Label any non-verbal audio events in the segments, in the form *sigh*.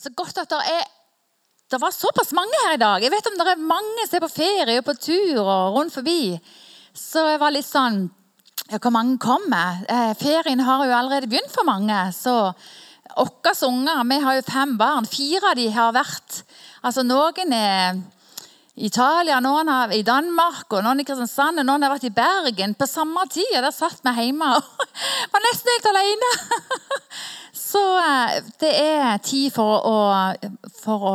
Så godt at det er Det var såpass mange her i dag. Jeg vet om det er mange som er på ferie og på tur og rundt forbi. Så jeg var litt sånn Hvor mange kommer? Eh, ferien har jo allerede begynt for mange. Så våre unger Vi har jo fem barn. Fire av de har vært Altså Noen er i Italia, noen har i Danmark, og noen i Kristiansand og noen har vært i Bergen. På samme tid. og Der satt vi hjemme og *laughs* var nesten helt alene. *laughs* Så eh, det er tid for å, for å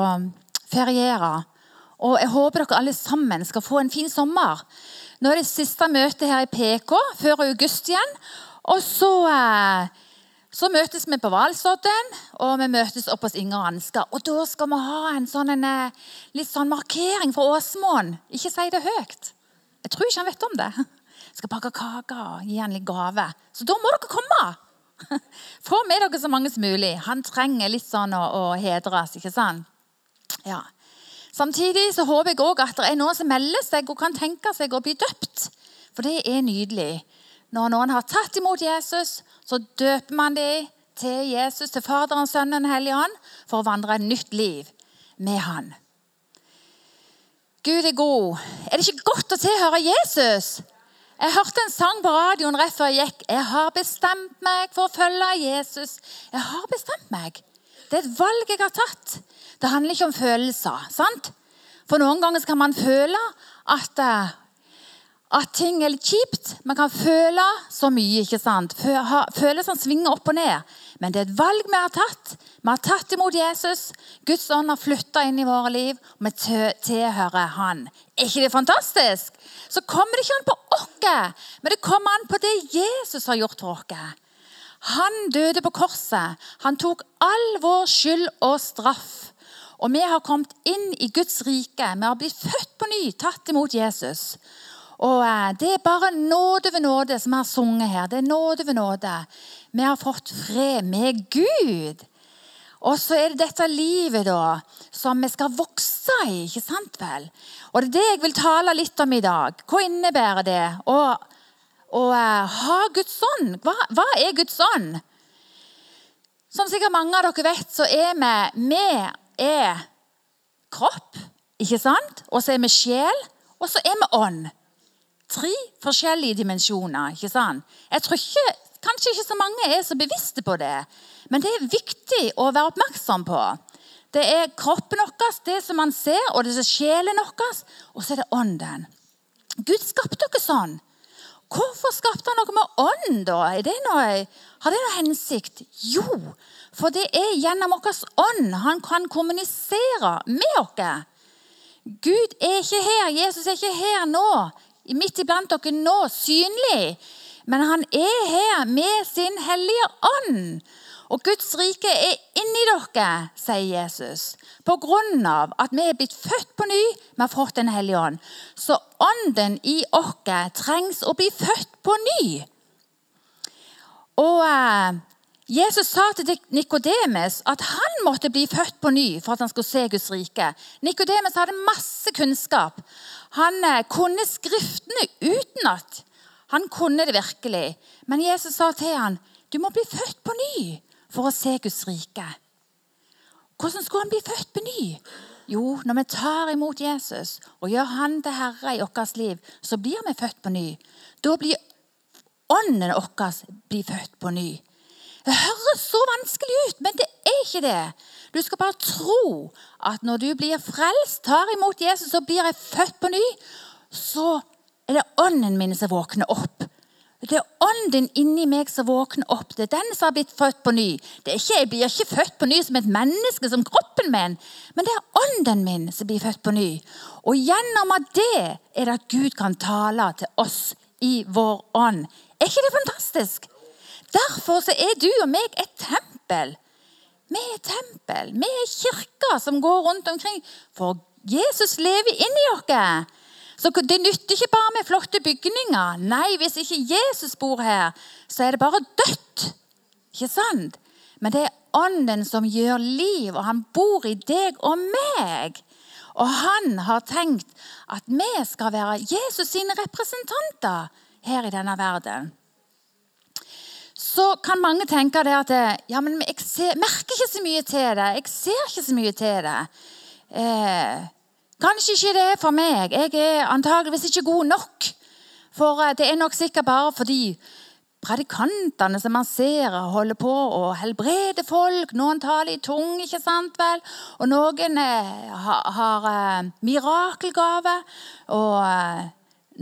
feriere. Og jeg håper dere alle sammen skal få en fin sommer. Nå er det siste møte her i PK før august igjen. Og så, eh, så møtes vi på Hvalsodden, og vi møtes oppe hos Inger Ansgar. Og da skal vi ha en sånn, en, eh, litt sånn markering for Åsmoen. Ikke si det høyt. Jeg tror ikke han vet om det. Jeg *laughs* skal bake kake og gi han litt gave. Så da må dere komme! *laughs* Få med dere så mange som mulig. Han trenger litt sånn å, å hedres. ikke sant? Ja. Samtidig så håper jeg også at det er noen som melder seg og kan tenke seg å bli døpt. For det er nydelig. Når noen har tatt imot Jesus, så døper man dem til Jesus, til Faderen, Sønnen og hellige ånd, for å vandre et nytt liv med Han. Gud er god. Er det ikke godt å tilhøre Jesus? Jeg hørte en sang på radioen rett før jeg gikk. 'Jeg har bestemt meg for å følge Jesus'. Jeg har bestemt meg. Det er et valg jeg har tatt. Det handler ikke om følelser. sant? For noen ganger kan man føle at, eh, at ting er litt kjipt. Man kan føle så mye. ikke sant? Følelsene svinger opp og ned. Men det er et valg vi har tatt. Vi har tatt imot Jesus. Guds ånd har flytta inn i våre liv. Og vi tilhører Han. Er ikke det fantastisk? Så kommer det ikke an på oss, men det kommer an på det Jesus har gjort for oss. Han døde på korset. Han tok all vår skyld og straff. Og vi har kommet inn i Guds rike. Vi har blitt født på ny, tatt imot Jesus. Og eh, Det er bare nåde ved nåde som vi har sunget her. Det er nåde ved nåde. Vi har fått fred med Gud. Og så er det dette livet da, som vi skal vokse i. ikke sant vel? Og Det er det jeg vil tale litt om i dag. Hva innebærer det å, uh, ha Guds ånd? Hva, hva, er Guds ånd? Som sikkert mange av dere vet, så er vi Vi er kropp, ikke sant? Og så er vi sjel, og så er vi ånd. Tre forskjellige dimensjoner. ikke sant? Jeg tror ikke, Kanskje ikke så mange er så bevisste på det. Men det er viktig å være oppmerksom på. Det er kroppen vår, det som man ser, og det er sjelen vår, og så er det ånden. Gud skapte dere sånn. Hvorfor skapte han noe med ånd, da? Det noe, har det noe hensikt? Jo, for det er gjennom vår ånd han kan kommunisere med oss. Gud er ikke her, Jesus er ikke her nå, midt iblant dere nå, synlig. Men han er her med sin hellige ånd. Og Guds rike er inni dere, sier Jesus. På grunn av at vi er blitt født på ny, vi har fått Den hellige ånd. Så ånden i oss trengs å bli født på ny. Og eh, Jesus sa til Nikodemes at han måtte bli født på ny for at han skulle se Guds rike. Nikodemes hadde masse kunnskap. Han eh, kunne Skriftene utenat. Han kunne det virkelig. Men Jesus sa til ham, du må bli født på ny for å se Guds rike. Hvordan skulle han bli født på ny? Jo, når vi tar imot Jesus og gjør han til herre i vårt liv, så blir vi født på ny. Da blir ånden vår født på ny. Det høres så vanskelig ut, men det er ikke det. Du skal bare tro at når du blir frelst, tar imot Jesus og blir jeg født på ny, så er det ånden min som våkner opp. Det er ånden inni meg som våkner opp. Det er den som har blitt født på ny. Ikke, jeg blir ikke født på ny som et menneske, som kroppen min, men det er ånden min som blir født på ny. Og gjennom det er det at Gud kan tale til oss i vår ånd. Er ikke det fantastisk? Derfor så er du og meg et tempel. Vi er tempel. Vi er kirka som går rundt omkring. For Jesus lever inni oss. Så Det nytter ikke bare med flotte bygninger. Nei, hvis ikke Jesus bor her, så er det bare dødt. Ikke sant? Men det er Ånden som gjør liv, og han bor i deg og meg. Og han har tenkt at vi skal være Jesus sine representanter her i denne verden. Så kan mange tenke det at ja, men jeg ser, merker ikke så mye til det. Jeg ser ikke så mye til det. Eh, kanskje ikke det er for meg. Jeg er antageligvis ikke god nok. For eh, det er nok sikkert bare fordi predikantene som man ser holder på å helbrede folk. Noen taler i tung, ikke sant vel? Og noen eh, har, har eh, mirakelgave. Og eh,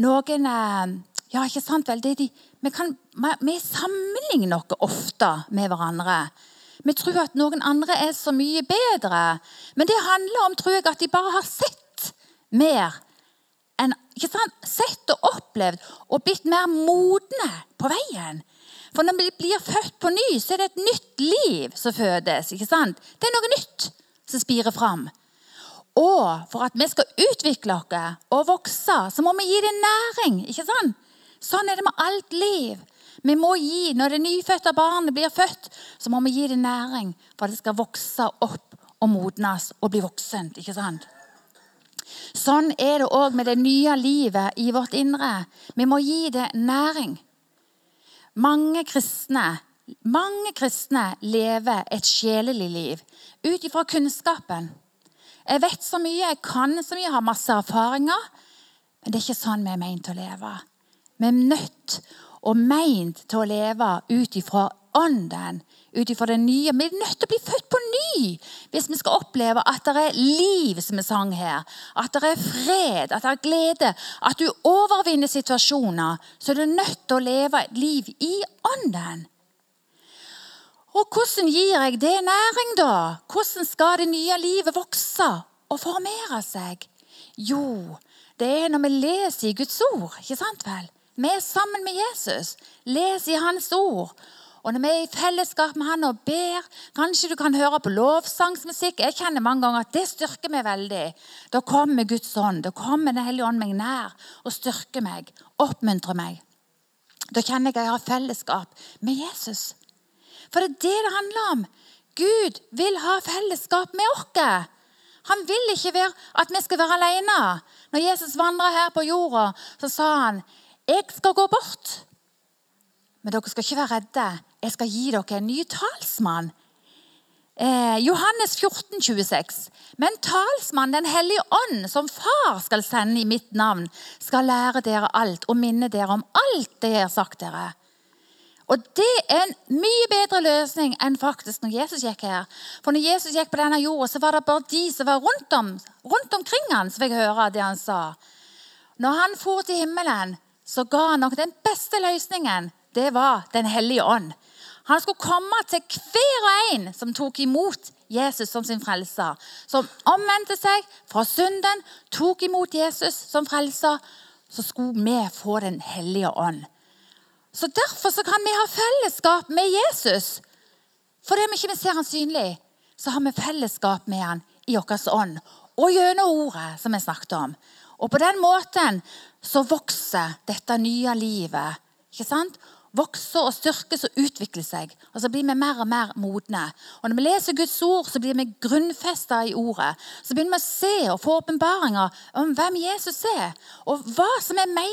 noen eh, Ja, ikke sant vel? Det er De, vi, kan, vi sammenligner oss ofte med hverandre. Vi tror at noen andre er så mye bedre. Men det handler om tror jeg, at de bare har sett mer en, sett og opplevd og blitt mer modne på veien. For når vi blir født på ny, så er det et nytt liv som fødes. ikke sant? Det er noe nytt som spirer fram. Og for at vi skal utvikle oss og vokse, så må vi gi det næring. ikke sant? Sånn er det med alt liv. Vi må gi, Når det nyfødte barnet blir født, så må vi gi det næring for at det skal vokse opp og modnes og bli voksent. ikke sant? Sånn er det òg med det nye livet i vårt indre. Vi må gi det næring. Mange kristne, mange kristne lever et sjelelig liv ut ifra kunnskapen. Jeg vet så mye, jeg kan så mye, jeg har masse erfaringer. Men det er ikke sånn vi er ment å leve. Vi er nødt og meint til å leve ut ifra ånden, ut ifra det nye. Vi er nødt til å bli født på ny hvis vi skal oppleve at det er liv, som vi sang her. At det er fred, at det er glede. At du overvinner situasjoner. Så er nødt til å leve et liv i ånden. Og hvordan gir jeg det næring, da? Hvordan skal det nye livet vokse og formere seg? Jo, det er når vi leser i Guds ord, ikke sant vel? Vi er sammen med Jesus, leser i Hans ord. Og når vi er i fellesskap med han og ber Kanskje du kan høre på lovsangsmusikk. Jeg kjenner mange ganger at det styrker meg veldig. Da kommer Guds ånd. Da kommer Den hellige ånd meg nær og styrker meg. Oppmuntrer meg. Da kjenner jeg at jeg har fellesskap med Jesus. For det er det det handler om. Gud vil ha fellesskap med oss. Han vil ikke at vi skal være alene. Når Jesus vandra her på jorda, så sa han, 'Jeg skal gå bort.' Men dere skal ikke være redde. Jeg skal gi dere en ny talsmann. Eh, Johannes 14, 26. Men talsmann, Den hellige ånd, som far skal sende i mitt navn, skal lære dere alt og minne dere om alt det jeg har sagt dere. Og Det er en mye bedre løsning enn faktisk når Jesus gikk her. For når Jesus gikk på denne jorda, så var det bare de som var rundt, om, rundt omkring han, som fikk høre det han sa. Når han for til himmelen, så ga han nok den beste løsningen det var Den hellige ånd. Han skulle komme til hver og en som tok imot Jesus som sin frelser. Som omvendte seg fra synden, tok imot Jesus som frelser. Så skulle vi få Den hellige ånd. Så Derfor så kan vi ha fellesskap med Jesus. Fordi vi ikke ser han synlig, så har vi fellesskap med han i vår ånd. Og gjennom ordet, som vi snakket om. Og på den måten så vokser dette nye livet. ikke sant? Vokser og styrkes og utvikler seg. Og så blir vi mer og mer modne. Og Når vi leser Guds ord, så blir vi grunnfesta i ordet. Så begynner vi å se og få åpenbaringer om hvem Jesus er, og hva, som er me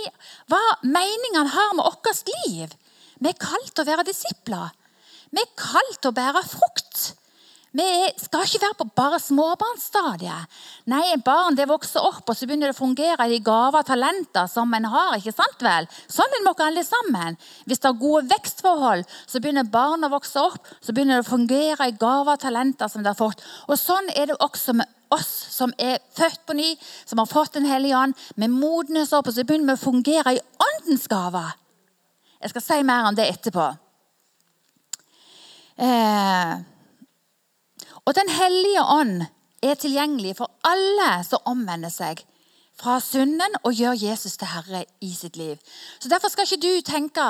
hva meningen har med vårt liv. Vi er kalt til å være disipler. Vi er kalt til å bære frukt. Vi skal ikke være på bare småbarnsstadiet. Nei, barn det vokser opp, og så begynner det å fungere i gaver og talenter som en har. ikke sant vel? Sånn er det med alle sammen. Hvis det er gode vekstforhold, så begynner barn å vokse opp. Så begynner det å fungere i gaver og talenter som de har fått. Og sånn er det også med oss som er født på ny, som har fått Den hellige ånd. Vi modnes opp, og så begynner vi å fungere i åndens gaver. Jeg skal si mer om det etterpå. Eh, og Den hellige ånd er tilgjengelig for alle som omvender seg fra synden og gjør Jesus til herre i sitt liv. Så Derfor skal ikke du tenke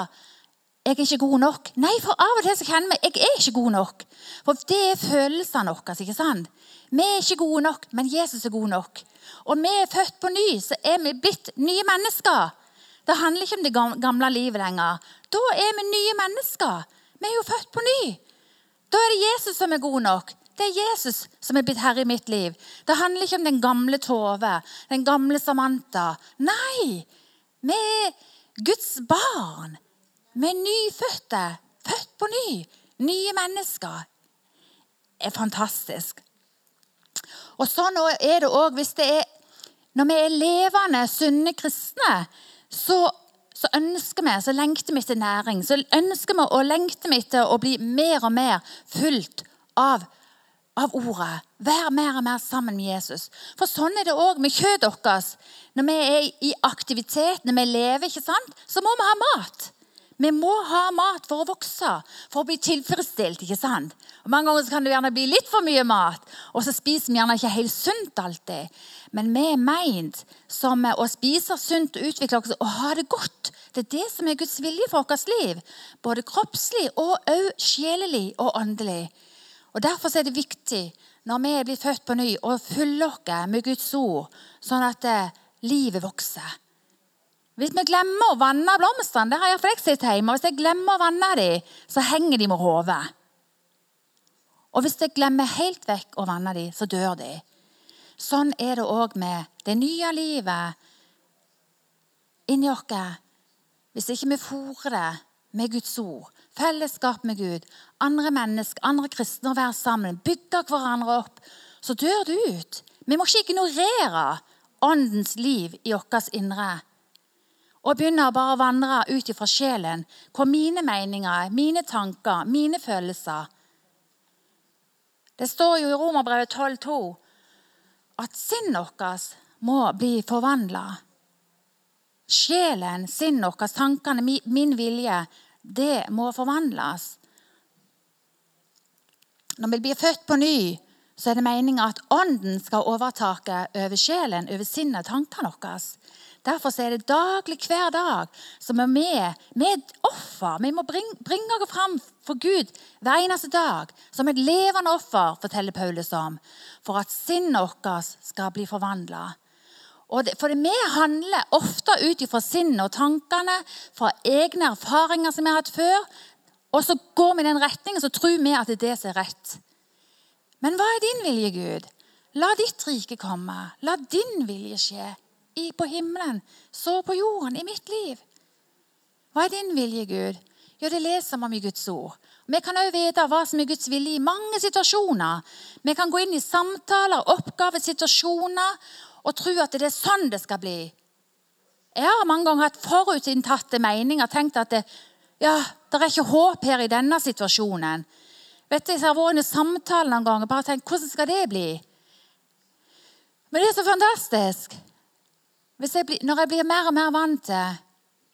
jeg er ikke god nok. Nei, for av og til så kjenner vi jeg er ikke god nok. For det er følelsene våre. ikke sant? Vi er ikke gode nok, men Jesus er god nok. Og vi er født på ny, så er vi blitt nye mennesker. Det handler ikke om det gamle livet lenger. Da er vi nye mennesker. Vi er jo født på ny. Da er det Jesus som er god nok. Det er Jesus som er blitt herre i mitt liv. Det handler ikke om den gamle Tove, den gamle Samantha. Nei! Vi er Guds barn. Vi er nyfødte, født på ny. Nye mennesker. Det er fantastisk. Og sånn er det òg hvis det er Når vi er levende, sunne kristne, så, så ønsker vi, så lengter vi etter næring. Så ønsker vi og lengter vi etter å bli mer og mer fulgt av av ordet. Vær mer og mer sammen med Jesus. For sånn er det òg med kjøttet vårt. Når vi er i aktivitet, når vi lever, ikke sant, så må vi ha mat. Vi må ha mat for å vokse, for å bli tilfredsstilt. ikke sant? Og Mange ganger kan det gjerne bli litt for mye mat, og så spiser vi gjerne ikke helt sunt alltid. Men vi er meint som å spise sunt og utvikle oss og ha det godt. Det er det som er Guds vilje for vårt liv. Både kroppslig og også sjelelig og åndelig. Og Derfor er det viktig når vi blir født på ny, å fylle oss med Guds ord, sånn at eh, livet vokser. Hvis vi glemmer å vanne blomstene, det har jeg sett hjemme, hvis jeg glemmer å vanne dem, så henger de med hodet. Og hvis jeg glemmer helt vekk å vanne dem, så dør de. Sånn er det òg med det nye livet inni oss. Hvis ikke vi fôrer det med Guds ord, fellesskap med Gud, andre mennesker, andre kristne å være sammen, bygge hverandre opp, så dør du ut. Vi må ikke ignorere åndens liv i vårt indre. Og begynne å bare vandre ut fra sjelen, hvor mine meninger, mine tanker, mine følelser Det står jo i Romerbrevet 12,2 at sinnet vårt må bli forvandla. Sjelen, sinnet vårt, tankene, min vilje det må forvandles. Når vi blir født på ny, så er det meninga at ånden skal overtake over sjelen, over sinnet og tankene våre. Derfor er det daglig, hver dag, som er med med offer. Vi må bringe, oss fram for Gud hver eneste dag som et levende offer, forteller Paulus om, for at sinnet vårt skal bli forvandla. Det, for vi handler ofte ut fra sinnet og tankene, fra egne erfaringer som vi har hatt før. Og så går vi i den retningen, så tror vi at det er det som er rett. Men hva er din vilje, Gud? La ditt rike komme. La din vilje skje. I, på himmelen, så på jorden, i mitt liv. Hva er din vilje, Gud? Ja, det leser vi om i Guds ord. Vi kan òg vite hva som er Guds vilje i mange situasjoner. Vi kan gå inn i samtaler, oppgaver, situasjoner og tro at det er sånn det skal bli. Jeg har mange ganger hatt forutinntatte meninger tenkt at det, ja, det er ikke håp her i denne situasjonen. Vet du, Jeg har vært i samtalen noen ganger bare tenkt hvordan skal det bli? Men det er så fantastisk. Jeg blir, når jeg blir mer og mer vant til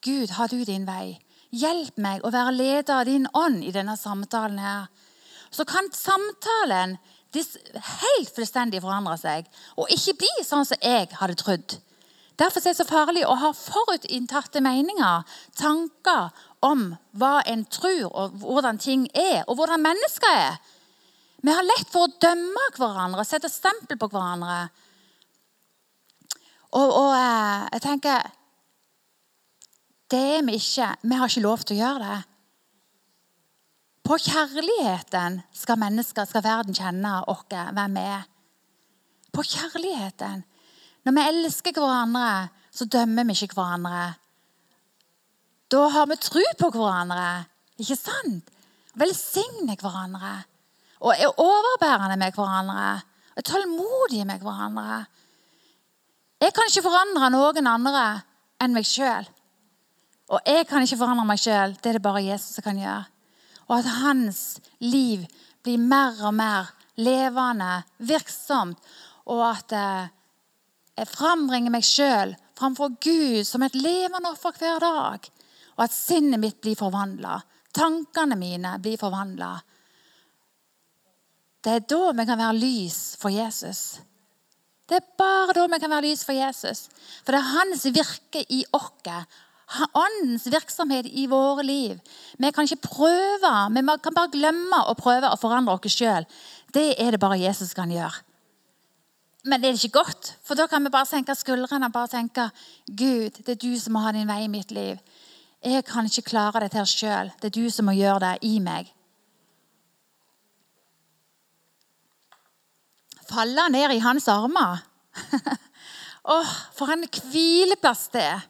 Gud, har du din vei. Hjelp meg å være leder av din ånd i denne samtalen her. Så kan samtalen helt fullstendig forandrer seg og ikke blir sånn som jeg hadde trodd. Derfor er det så farlig å ha forutinntatte meninger, tanker om hva en tror, og hvordan ting er, og hvordan mennesker er. Vi har lett for å dømme hverandre, sette stempel på hverandre. Og, og eh, jeg tenker Det er vi ikke. Vi har ikke lov til å gjøre det. På kjærligheten skal mennesker, skal verden kjenne oss, hvem vi er. På kjærligheten. Når vi elsker hverandre, så dømmer vi ikke hverandre. Da har vi tro på hverandre, ikke sant? Velsigner hverandre. Og er overbærende med hverandre. Og er tålmodige med hverandre. Jeg kan ikke forandre noen andre enn meg sjøl. Og jeg kan ikke forandre meg sjøl. Det er det bare Jesus som kan gjøre og at hans liv blir mer og mer levende, virksomt, og at eh, jeg frambringer meg sjøl framfor Gud som et levende offer hver dag. Og at sinnet mitt blir forvandla. Tankene mine blir forvandla. Det er da vi kan være lys for Jesus. Det er bare da vi kan være lys for Jesus. For det er hans virke i oss åndens virksomhet i våre liv. Vi kan ikke prøve, vi kan bare glemme å prøve å forandre oss sjøl. Det er det bare Jesus kan gjøre. Men det er ikke godt, for da kan vi bare senke skuldrene og bare tenke Gud, det er du som må ha din vei i mitt liv. Jeg kan ikke klare dette sjøl. Det er du som må gjøre det i meg. Falle ned i hans armer. *laughs* Åh, oh, for en hvileplass det er.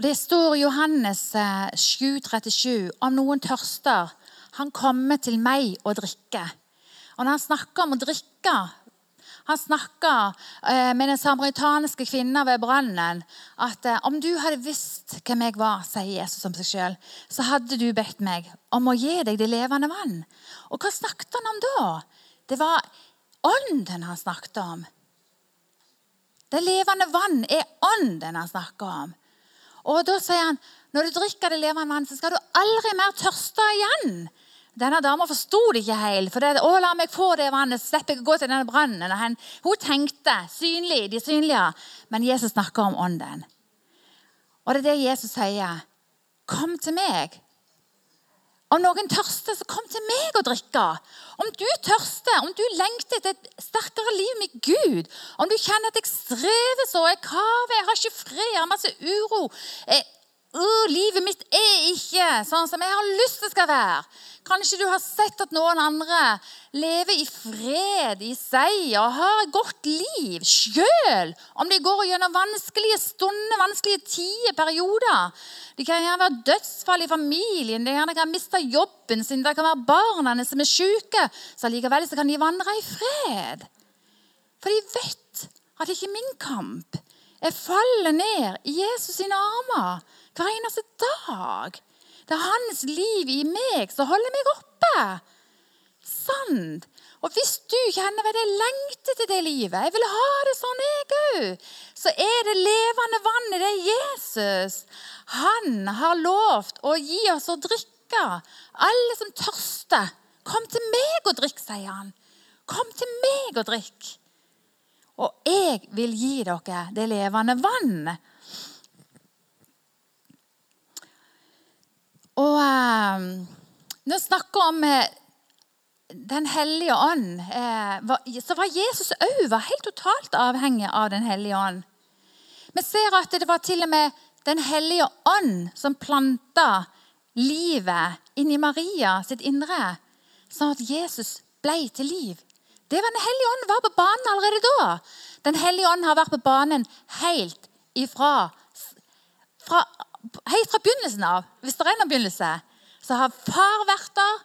Og Det står i Johannes 7,37 eh, om noen tørster. Han kommer til meg og drikker. Og Når han snakker om å drikke han snakka eh, med den samaritanske kvinnen ved brannen. At eh, om du hadde visst hvem jeg var, sier Jesus om seg sjøl, så hadde du bedt meg om å gi deg det levende vann. Og hva snakket han om da? Det var ånden han snakket om. Det levende vann er ånden han snakker om. Og da sier han når du drikker det levende vann, så skal du aldri mer tørste igjen. Denne dama forsto det ikke helt. For det, å, la meg få det vannet, så slipper jeg å gå til denne brannen. Hun tenkte synlig, de synlige. Men Jesus snakker om ånden. Og det er det Jesus sier. Kom til meg. Om noen tørster, så kom til meg og drikke. Om du tørster, om du lengter etter et sterkere liv med Gud, om du kjenner at jeg strever så, jeg kaver, jeg har ikke fred, jeg har masse uro jeg, uh, Livet mitt er ikke sånn som jeg har lyst det skal være. Kanskje du har sett at noen andre lever i fred, i seier og har et godt liv sjøl om de går gjennom vanskelige stunder, vanskelige tider, perioder. Det kan gjerne være dødsfall i familien, de kan ha mista jobben sin, det kan være barna som er syke. Så likevel så kan de vandre i fred. For de vet at det ikke er min kamp. Jeg faller ned i Jesus sine armer hver eneste dag. Det er hans liv i meg som holder meg oppe. Sant. Og hvis du kjenner at jeg lengter til det livet, jeg vil ha det sånn jeg òg, så er det levende vannet, det er Jesus. Han har lovt å gi oss å drikke. Alle som tørster, kom til meg og drikk, sier han. Kom til meg og drikk. Og jeg vil gi dere det levende vannet. Og eh, når vi snakker om eh, Den hellige ånd, eh, var, så var Jesus òg helt totalt avhengig av Den hellige ånd. Vi ser at det var til og med Den hellige ånd som planta livet inni Maria sitt indre, sånn at Jesus ble til liv. Det var Den hellige ånd var på banen allerede da. Den hellige ånd har vært på banen helt ifra fra helt fra begynnelsen av, hvis det er en begynnelse, så har far vært der,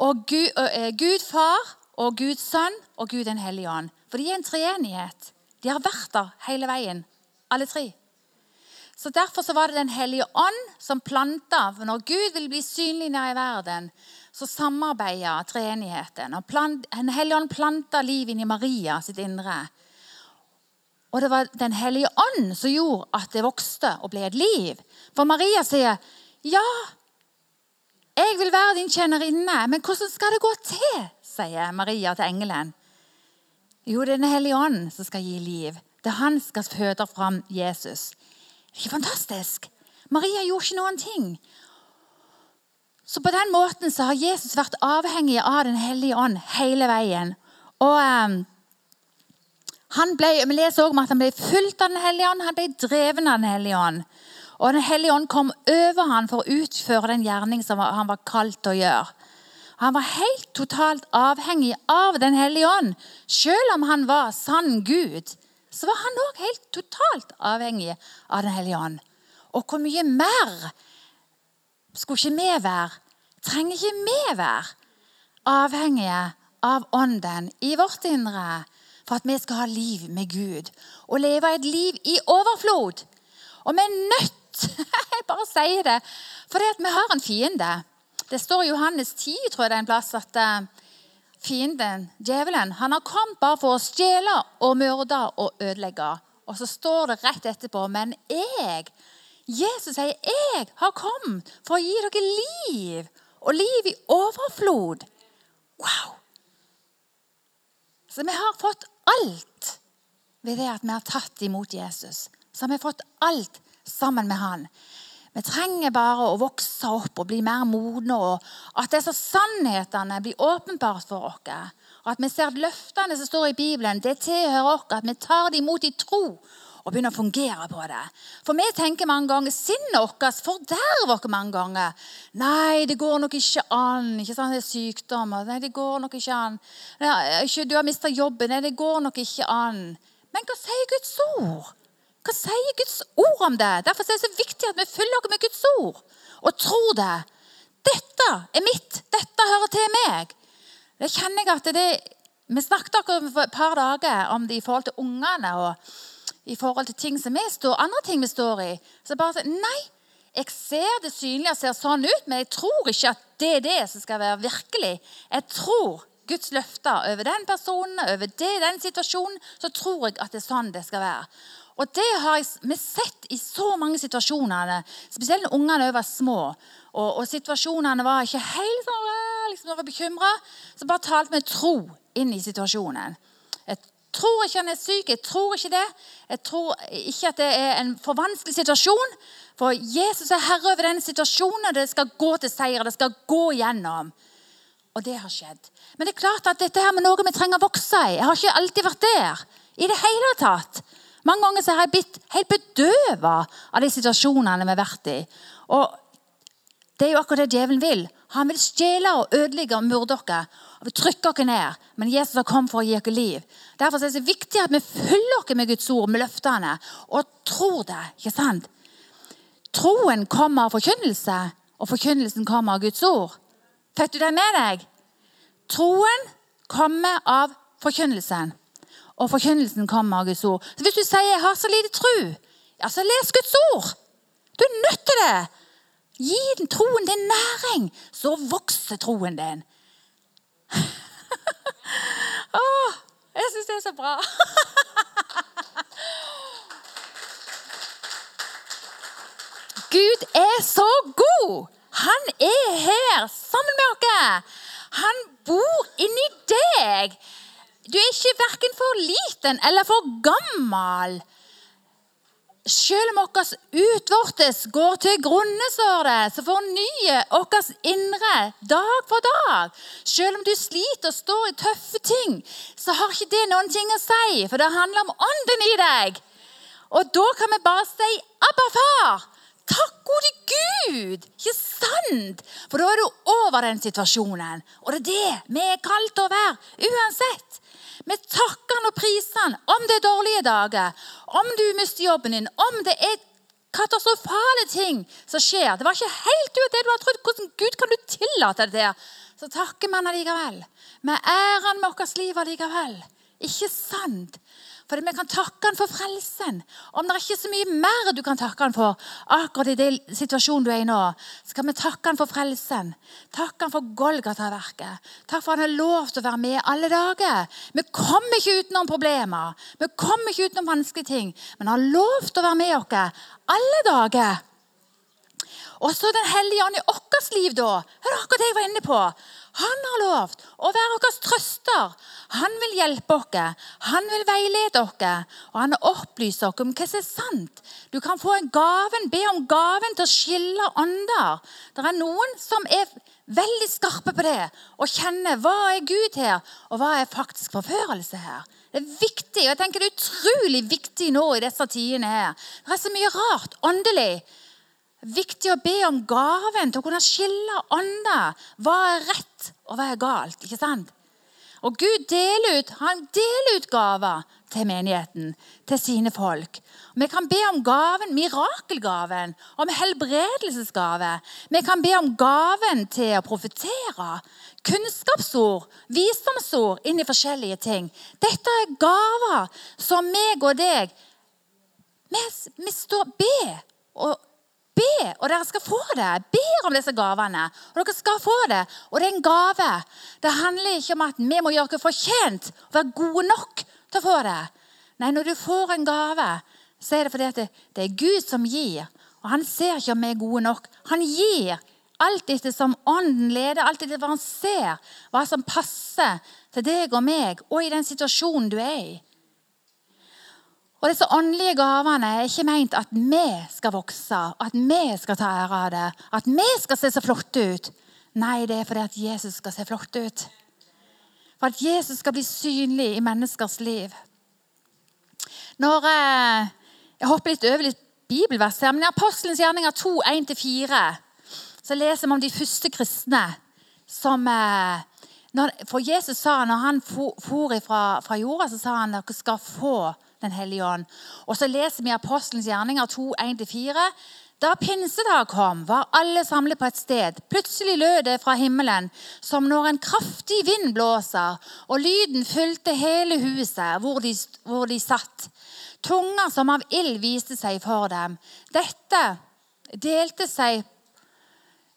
og Gud, uh, Gud far og Gud sønn og Gud den hellige ånd. For de er en treenighet. De har vært der hele veien, alle tre. Så Derfor så var det Den hellige ånd som planta. For når Gud vil bli synlig nær i verden, så samarbeider treenigheten. Og Den hellige ånd planta liv inn i Maria sitt indre. Og det var Den hellige ånd som gjorde at det vokste og ble et liv. For Maria sier, 'Ja, jeg vil være din tjenerinne.' men hvordan skal det gå til?' sier Maria til engelen. Jo, det er Den hellige ånd som skal gi liv. Det er han som skal føde fram Jesus. Det er ikke fantastisk? Maria gjorde ikke noen ting. Så på den måten så har Jesus vært avhengig av Den hellige ånd hele veien. Og... Ble, vi leser også om at han ble fulgt av Den hellige ånd, han ble dreven av Den hellige ånd. Og Den hellige ånd kom over han for å utføre den gjerning som han var kalt å gjøre. Han var helt totalt avhengig av Den hellige ånd. Selv om han var sann Gud, så var han òg helt totalt avhengig av Den hellige ånd. Og hvor mye mer skulle ikke vi være? Trenger ikke vi være avhengige av Ånden i vårt indre? For at vi skal ha liv med Gud og leve et liv i overflod. Og vi er nødt *laughs* Jeg bare sier det. For vi har en fiende. Det står i Johannes 10 tror jeg det er en plass, at uh, fienden, djevelen, han har kommet bare for å stjele og myrde og ødelegge. Og så står det rett etterpå Men jeg, Jesus sier, jeg har kommet for å gi dere liv. Og liv i overflod. Wow! Så vi har fått alt ved det at vi har tatt imot Jesus. Så har vi fått alt sammen med han. Vi trenger bare å vokse opp og bli mer modne, og at disse sannhetene blir åpenbart for oss. Og at vi ser løftene som står i Bibelen, det tilhører oss. At vi tar det imot i tro og begynner å fungere på det. For vi tenker mange ganger sinnet vårt forderver oss mange ganger. Nei, det går nok ikke an. Ikke sant? Det er sykdom. Nei, det går nok ikke an. Nei, du har mista jobben. Nei, det går nok ikke an. Men hva sier Guds ord? Hva sier Guds ord om det? Derfor er det så viktig at vi følger oss med Guds ord og tror det. Dette er mitt. Dette hører til meg. Det kjenner jeg at det, Vi snakket akkurat for et par dager om det i forhold til ungene og i forhold til ting som vi står, andre ting vi står i. Så bare sier nei, jeg ser det synlige ser sånn ut, men jeg tror ikke at det er det som skal være virkelig. Jeg tror Guds løfter over den personen, over det, den situasjonen, så tror jeg at det er sånn det skal være. Og det har vi sett i så mange situasjoner, spesielt når ungene var små. Og, og situasjonene var ikke helt sånn liksom, var bekymra. Så bare talte vi tro inn i situasjonen. Tror ikke han er syk, jeg tror ikke det. Jeg tror ikke at det er en for vanskelig situasjon. For Jesus er herre over denne situasjonen. Det skal gå til seier. Det skal gå gjennom. Og det har skjedd. Men det er klart at dette her med noe vi trenger å vokse i. Jeg har ikke alltid vært der. i det hele tatt. Mange ganger så har jeg blitt helt bedøva av de situasjonene vi har vært i. Og Det er jo akkurat det djevelen vil. Han vil stjele og ødelegge og myrde dere. Og trykker trykke dere ned. Men Jesus har kommet for å gi dere liv. Derfor er det så viktig at vi følger oss med Guds ord, med løftene, og tror det. ikke sant? Troen kommer av forkynnelse, og forkynnelsen kommer av Guds ord. Fikk du det med deg? Troen kommer av forkynnelsen, og forkynnelsen kommer av Guds ord. Så Hvis du sier 'jeg har så lite tro', ja, så les Guds ord. Du er nødt til det. Gi den troen din næring, så vokser troen din. Åh, jeg syns det er så bra. Gud er så god! Han er her sammen med oss. Han bor inni deg. Du er ikke verken for liten eller for gammel. Selv om vårt utvortes går til grunne, står det, så fornyer vårt indre dag for dag. Selv om du sliter og står i tøffe ting, så har ikke det noen ting å si, for det handler om ånden i deg. Og da kan vi bare si 'Abba, far'. Takk, gode Gud! Ikke sant? For da er du over den situasjonen. Og det er det vi er kalt til å være, uansett. Vi takker han og priser han om det er dårlige dager, om du mister jobben din, om det er katastrofale ting som skjer. Det var ikke helt ut det du har trodd. Hvordan Gud kan du tillate det der? Så takker vi han allikevel. Vi ærer han med vårt liv allikevel. Ikke sant? Fordi vi kan takke han for frelsen. Om det er ikke så mye mer du kan takke han for, akkurat i den situasjonen du er i nå, så kan vi takke han for frelsen. Takke han for Golgata-verket. Takk for han har lov til å være med alle dager. Vi kommer ikke utenom problemer. Vi kommer ikke utenom vanskelige ting. Men han har lov til å være med oss alle dager. Og så Den hellige ånd i vårt liv, da. Hør akkurat det jeg var inne på. Han har lovt å være vår trøster. Han vil hjelpe oss. Han vil veilede oss. Og han opplyser oss om hva som er sant. Du kan få en gaven, be om gaven til å skille ånder. Det er noen som er veldig skarpe på det og kjenner hva er Gud her, og hva er faktisk forførelse her. Det er viktig, og jeg tenker det er utrolig viktig nå i disse tidene her. Det er så mye rart åndelig viktig å be om gaven til å kunne skille ånder. Hva er rett, og hva er galt? ikke sant? Og Gud deler ut, han deler ut gaver til menigheten, til sine folk. Vi kan be om gaven, mirakelgaven, om helbredelsesgave. Vi kan be om gaven til å profetere. Kunnskapsord, visdomsord inn i forskjellige ting. Dette er gaver som meg og deg Vi, vi står be og Be, og dere skal få det. Be om disse gavene, og dere skal få det. Og det er en gave. Det handler ikke om at vi må gjøre oss fortjent og være gode nok til å få det. Nei, når du får en gave, så er det fordi det, det er Gud som gir. Og han ser ikke om vi er gode nok. Han gir alt etter som ånden leder, alt etter hva han ser, hva som passer til deg og meg, og i den situasjonen du er i. Og Disse åndelige gavene er ikke meint at vi skal vokse, at vi skal ta ære av det, at vi skal se så flotte ut. Nei, det er fordi at Jesus skal se flott ut. For at Jesus skal bli synlig i menneskers liv. Når eh, Jeg hopper litt over litt bibelvers her, men i Apostelens gjerninger 2, 1-4 så leser vi om de første kristne som eh, For Jesus sa når han for, for fra, fra jorda, så sa han dere skal få Den hellige ånd. Og så leser vi Apostelens gjerninger 2, 1-4. Da pinsedag kom, var alle samlet på et sted. Plutselig lød det fra himmelen som når en kraftig vind blåser, og lyden fylte hele huset hvor de, hvor de satt. Tunger som av ild viste seg for dem. Dette delte seg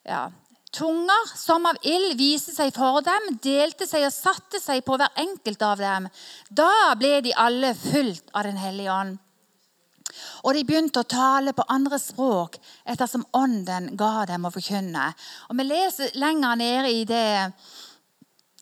ja, Tunger som av ild viste seg for dem, delte seg og satte seg på hver enkelt av dem. Da ble de alle fulgt av Den hellige ånd. Og de begynte å tale på andre språk ettersom ånden ga dem å forkynne. Og Vi leser lenger nede i det,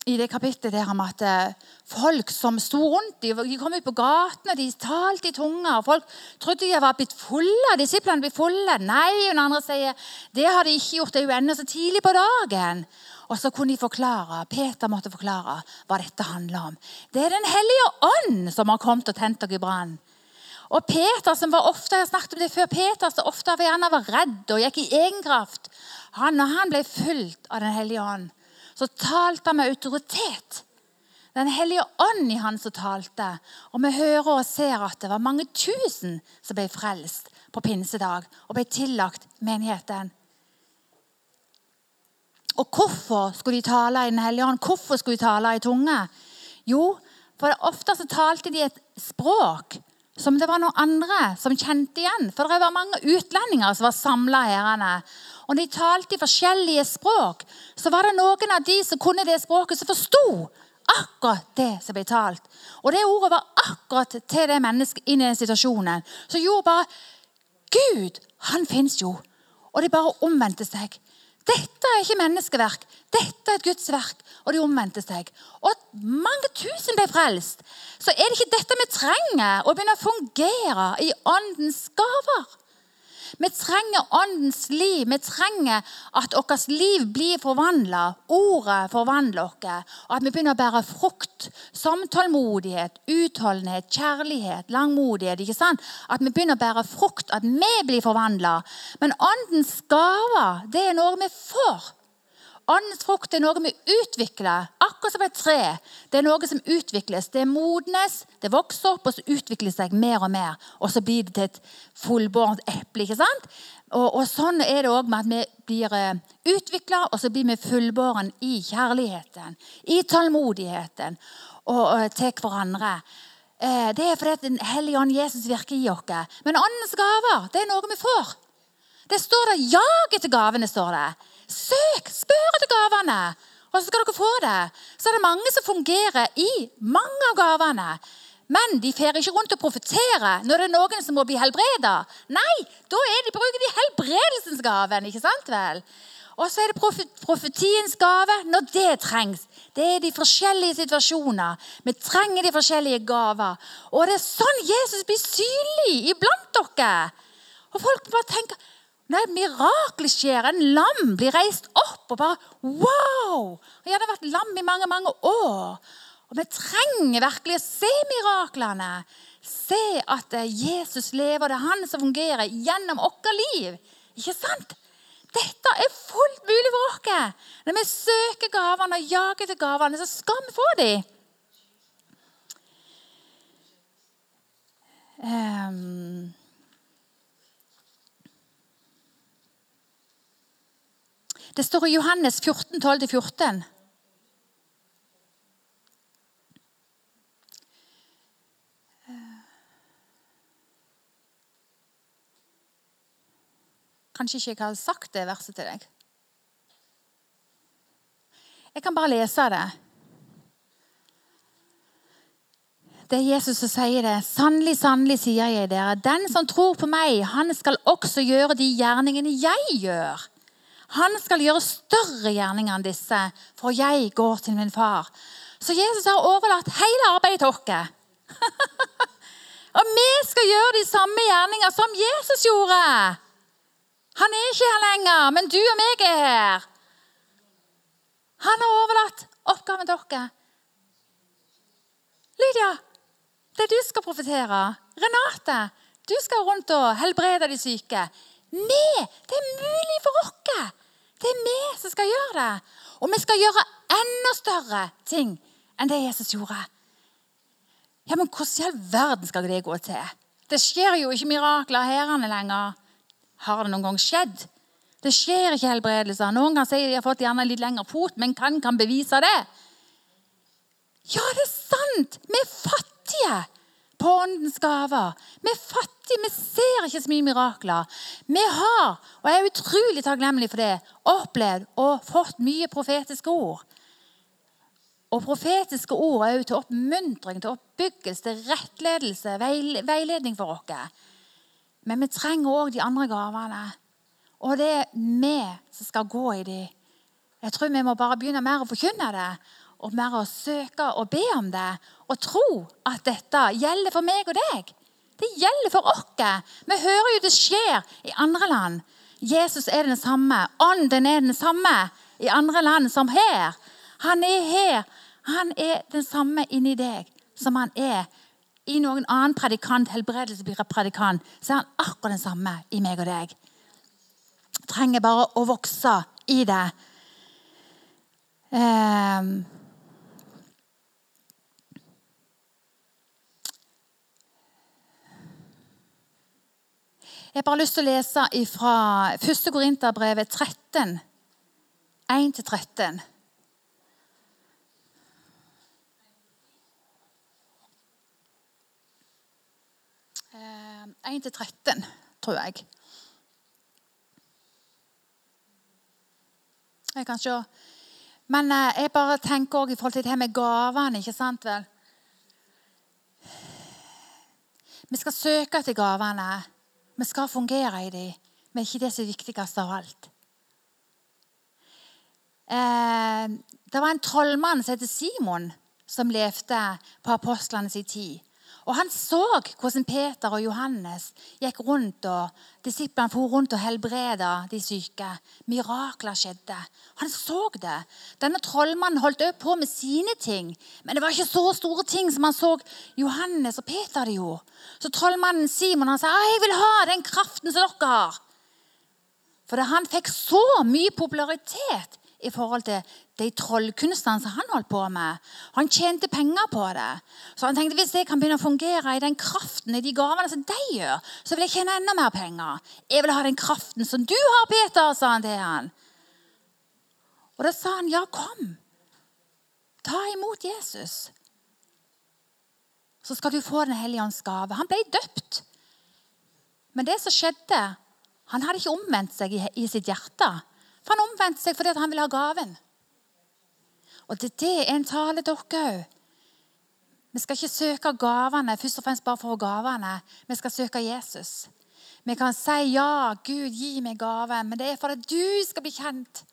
i det kapittelet der om at eh, folk som sto rundt de, de kom ut på gatene, de talte i tunga. og Folk trodde de var blitt fulle. Disiplene ble fulle. Nei, og den andre sier det har de ikke gjort. Det er jo ennå så tidlig på dagen. Og så kunne de forklare, Peter måtte forklare hva dette handler om. Det er Den hellige ånd som har kommet og tent dere i brann. Og Peter, som var ofte, jeg snakket om det før, Peter som ofte gjerne var redd og gikk i egenkraft, han, når han ble fulgt av Den hellige ånd, så talte han med autoritet. Den hellige ånd i han som talte. Og vi hører og ser at det var mange tusen som ble frelst på pinsedag og ble tillagt menigheten. Og hvorfor skulle de tale i Den hellige ånd? Hvorfor skulle de tale i tunge? Jo, for ofte så talte de et språk som det var noen andre som kjente igjen. For det var mange utlendinger som var samla her. Og de talte i forskjellige språk, så var det noen av de som kunne det språket, som forsto akkurat det som ble talt. Og det ordet var akkurat til det mennesket i den situasjonen. Så gjorde bare Gud, han fins jo. Og de bare omvendte seg. Dette er ikke menneskeverk, dette er et Guds verk. Og de omvendte seg. Og mange tusen ble frelst. Så er det ikke dette vi trenger, å begynne å fungere i åndens gaver. Vi trenger åndens liv. Vi trenger at vårt liv blir forvandla. Ordet forvandler oss. Og at vi begynner å bære frukt som tålmodighet, utholdenhet, kjærlighet, langmodighet. ikke sant? At vi begynner å bære frukt, at vi blir forvandla. Men åndens gaver, det er noe vi får. Åndens frukt er noe vi utvikler, akkurat som et tre. Det er noe som utvikles. Det modnes, det vokser opp, og så utvikler det seg mer og mer. Og så blir det til et fullbårent eple. ikke sant? Og, og, sånn er det òg med at vi blir eh, utvikla, og så blir vi fullbåren i kjærligheten, i tålmodigheten og, og til hverandre. Uh, det er fordi at Den hellige ånd Jesus virker i oss. Men åndens gaver det er noe vi får. Det står der 'jag etter gavene'. står det. Søk! Spør etter gavene! Og så skal dere få det. Så er det mange som fungerer i mange av gavene. Men de fer ikke rundt og profeterer når det er noen som må bli helbreda. Nei, da er de, bruker de helbredelsens gaven. ikke sant vel? Og så er det profetiens gave når det trengs. Det er de forskjellige situasjoner. Vi trenger de forskjellige gaver. Og det er sånn Jesus blir synlig iblant dere. Og folk bare tenker når et mirakel skjer, en lam blir reist opp og bare Wow! Jeg hadde vært lam i mange, mange år. Og vi trenger virkelig å se miraklene. Se at eh, Jesus lever, det er han som fungerer gjennom vårt liv. Ikke sant? Dette er fullt mulig for oss. Når vi søker gavene og jager til gavene, så skal vi få dem. Um, Det står i Johannes 14, 12-14. Kanskje ikke jeg har sagt det verset til deg. Jeg kan bare lese det. Det er Jesus som sier det. Sannelig, sannelig, sier jeg dere. Den som tror på meg, han skal også gjøre de gjerningene jeg gjør. Han skal gjøre større gjerninger enn disse, for jeg går til min far. Så Jesus har overlatt hele arbeidet til oss. *laughs* og vi skal gjøre de samme gjerninger som Jesus gjorde. Han er ikke her lenger, men du og meg er her. Han har overlatt oppgaven til dere. Lydia, det er du skal profetere. Renate, du skal rundt og helbrede de syke. Vi! Det er mulig for oss. Det er vi som skal gjøre det. Og vi skal gjøre enda større ting enn det Jesus gjorde. Ja, men hvordan i all verden skal det gå til? Det skjer jo ikke mirakler her lenger. Har det noen gang skjedd? Det skjer ikke helbredelser. Noen kan si de har fått gjerne litt lengre fot, men hvem kan bevise det. Ja, det er sant! Vi er fattige på åndens gaver. Vi er fattige, vi ser ikke så mye mirakler. Vi har, og jeg er utrolig takknemlig for det, opplevd og fått mye profetiske ord. Og profetiske ord er jo til oppmuntring, til oppbyggelse, til rettledelse, veiledning for oss. Men vi trenger òg de andre gavene. Og det er vi som skal gå i de. Jeg tror vi må bare begynne mer å forkynne det, og mer å søke og be om det. Og tro at dette gjelder for meg og deg. Det gjelder for oss. Vi hører jo det skjer i andre land. Jesus er den samme. Ånden er den samme i andre land som her. Han er her. Han er den samme inni deg som han er i noen annen predikant, helbredelsespredikant. Så er han akkurat den samme i meg og deg trenger bare å vokse i det. Um, Jeg har bare lyst til å lese fra 1. Korinterbrevet 13, 1-13. 1-13, tror jeg. Jeg kan se. Men eh, jeg bare tenker også i forhold til det her med gavene. ikke sant vel? Vi skal søke etter gavene. Vi skal fungere i dem. Men ikke det som er viktigst av alt. Eh, det var en trollmann som heter Simon, som levde på apostlenes tid. Og Han så hvordan Peter og Johannes gikk rundt, og disiplene for rundt og helbreda de syke. Mirakler skjedde. Han så det. Denne trollmannen holdt også på med sine ting, men det var ikke så store ting som han så Johannes og Peter de gjorde. Så trollmannen Simon han sa jeg vil ha den kraften som dere har. For han fikk så mye popularitet i forhold til de trollkunstene som han holdt på med. Han tjente penger på det. Så han tenkte hvis jeg kan begynne å fungere i den kraften i de gavene som de gjør, så vil jeg tjene enda mer penger. Jeg vil ha den kraften som du har, Peter, sa han til han. Og da sa han, ja, kom. Ta imot Jesus. Så skal du få Den hellige ånds gave. Han ble døpt. Men det som skjedde Han hadde ikke omvendt seg i, sitt hjerte. Han omvendte seg fordi han ville ha gaven. Og det, det er en tale dere òg. Vi skal ikke søke gavene først og fremst bare for gavene. Vi skal søke Jesus. Vi kan si ja, Gud, gi meg gave, men det er for at du skal bli kjent.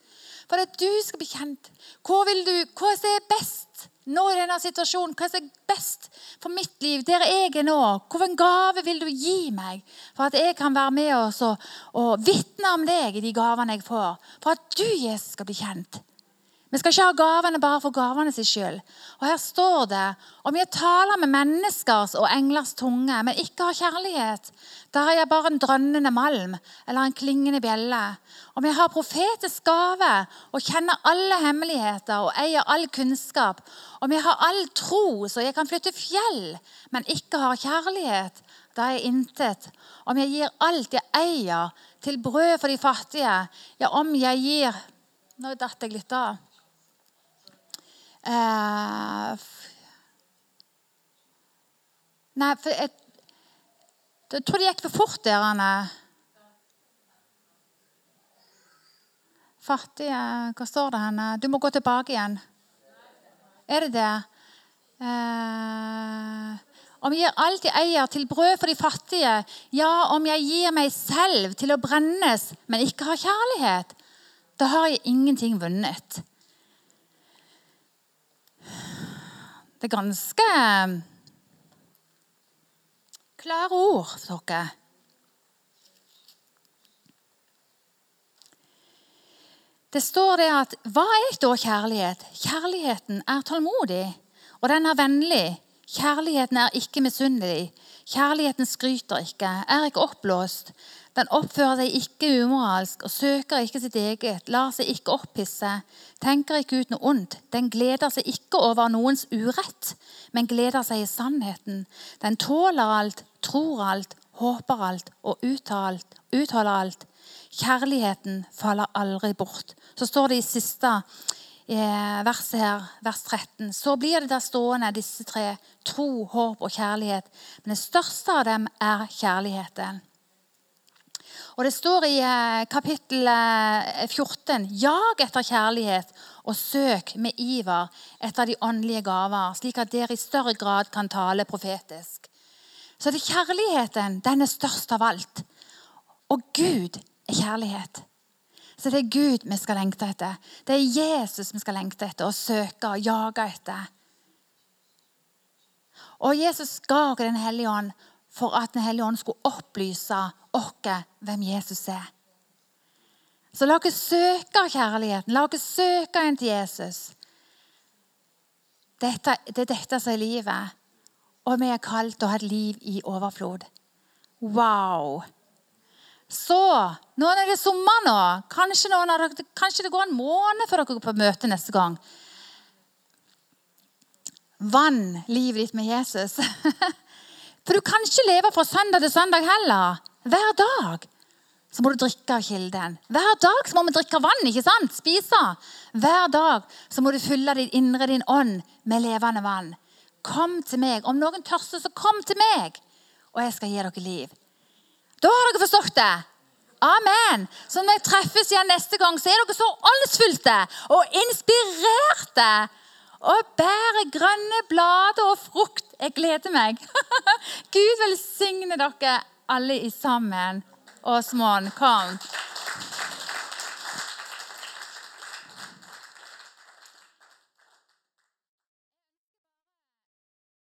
For at du skal bli kjent. Hva vil du, hva er best nå i denne situasjonen? Hva er best for mitt liv, der jeg er nå? Hvilken gave vil du gi meg for at jeg kan være med oss og, og vitne om deg i de gavene jeg får? For at du, Jesus, skal bli kjent. Vi skal ikke ha gavene bare for gavene sin skyld. Og her står det om jeg taler med menneskers og englers tunge, men ikke har kjærlighet, da har jeg bare en drønnende malm eller en klingende bjelle. Om jeg har profetisk gave og kjenner alle hemmeligheter og eier all kunnskap, om jeg har all tro så jeg kan flytte fjell, men ikke har kjærlighet, da er jeg intet. Om jeg gir alt jeg eier, til brød for de fattige, ja, om jeg gir Nå datt jeg litt av. Uh, nei, for jeg, jeg, tror det gikk for fort der, Anne. Fattige Hva står det henne? Du må gå tilbake igjen. Er det det? Uh, om jeg gir alt jeg eier, til brød for de fattige, ja, om jeg gir meg selv til å brennes, men ikke har kjærlighet, da har jeg ingenting vunnet. Det er ganske um, klare ord for dere. Det står det at Hva er da kjærlighet? Kjærligheten er tålmodig, og den er vennlig. Kjærligheten er ikke misunnelig. Kjærligheten skryter ikke, er ikke oppblåst. Den oppfører seg ikke umoralsk og søker ikke sitt eget, lar seg ikke opphisse, tenker ikke ut noe ondt. Den gleder seg ikke over noens urett, men gleder seg i sannheten. Den tåler alt, tror alt, håper alt og utholder alt. Kjærligheten faller aldri bort. Så står det i siste Eh, verset her, vers 13, så blir det der stående, disse tre, tro, håp og kjærlighet. Men det største av dem er kjærligheten. Og Det står i eh, kapittel 14.: eh, Jag etter kjærlighet og søk med iver etter de åndelige gaver, slik at dere i større grad kan tale profetisk. Så det er kjærligheten den er størst av alt. Og Gud er kjærlighet. Så det er Gud vi skal lengte etter. Det er Jesus vi skal lengte etter og søke og jage etter. Og Jesus ga oss Den hellige ånd for at Den hellige ånd skulle opplyse oss hvem Jesus er. Så la oss søke kjærligheten. La oss søke en til Jesus. Dette, det er dette som er livet. Og vi er kalt til å ha et liv i overflod. Wow! Så nå er det sommer nå. Kanskje, dere, kanskje, det går en måned før dere går på møte neste gang. Vann livet ditt med Jesus. *laughs* For du kan ikke leve fra søndag til søndag heller. Hver dag så må du drikke av kilden. Hver dag så må vi drikke vann. ikke sant? Spise. Hver dag så må du fylle ditt indre, din ånd, med levende vann. Kom til meg. Om noen tørster, så kom til meg, og jeg skal gi dere liv. Da har dere forstått det. Amen. Så når vi treffes igjen neste gang, så er dere så åndsfylte og inspirerte. Og bærer grønne blader og frukt. Jeg gleder meg. *laughs* Gud velsigne dere alle sammen. Åsmond, kom.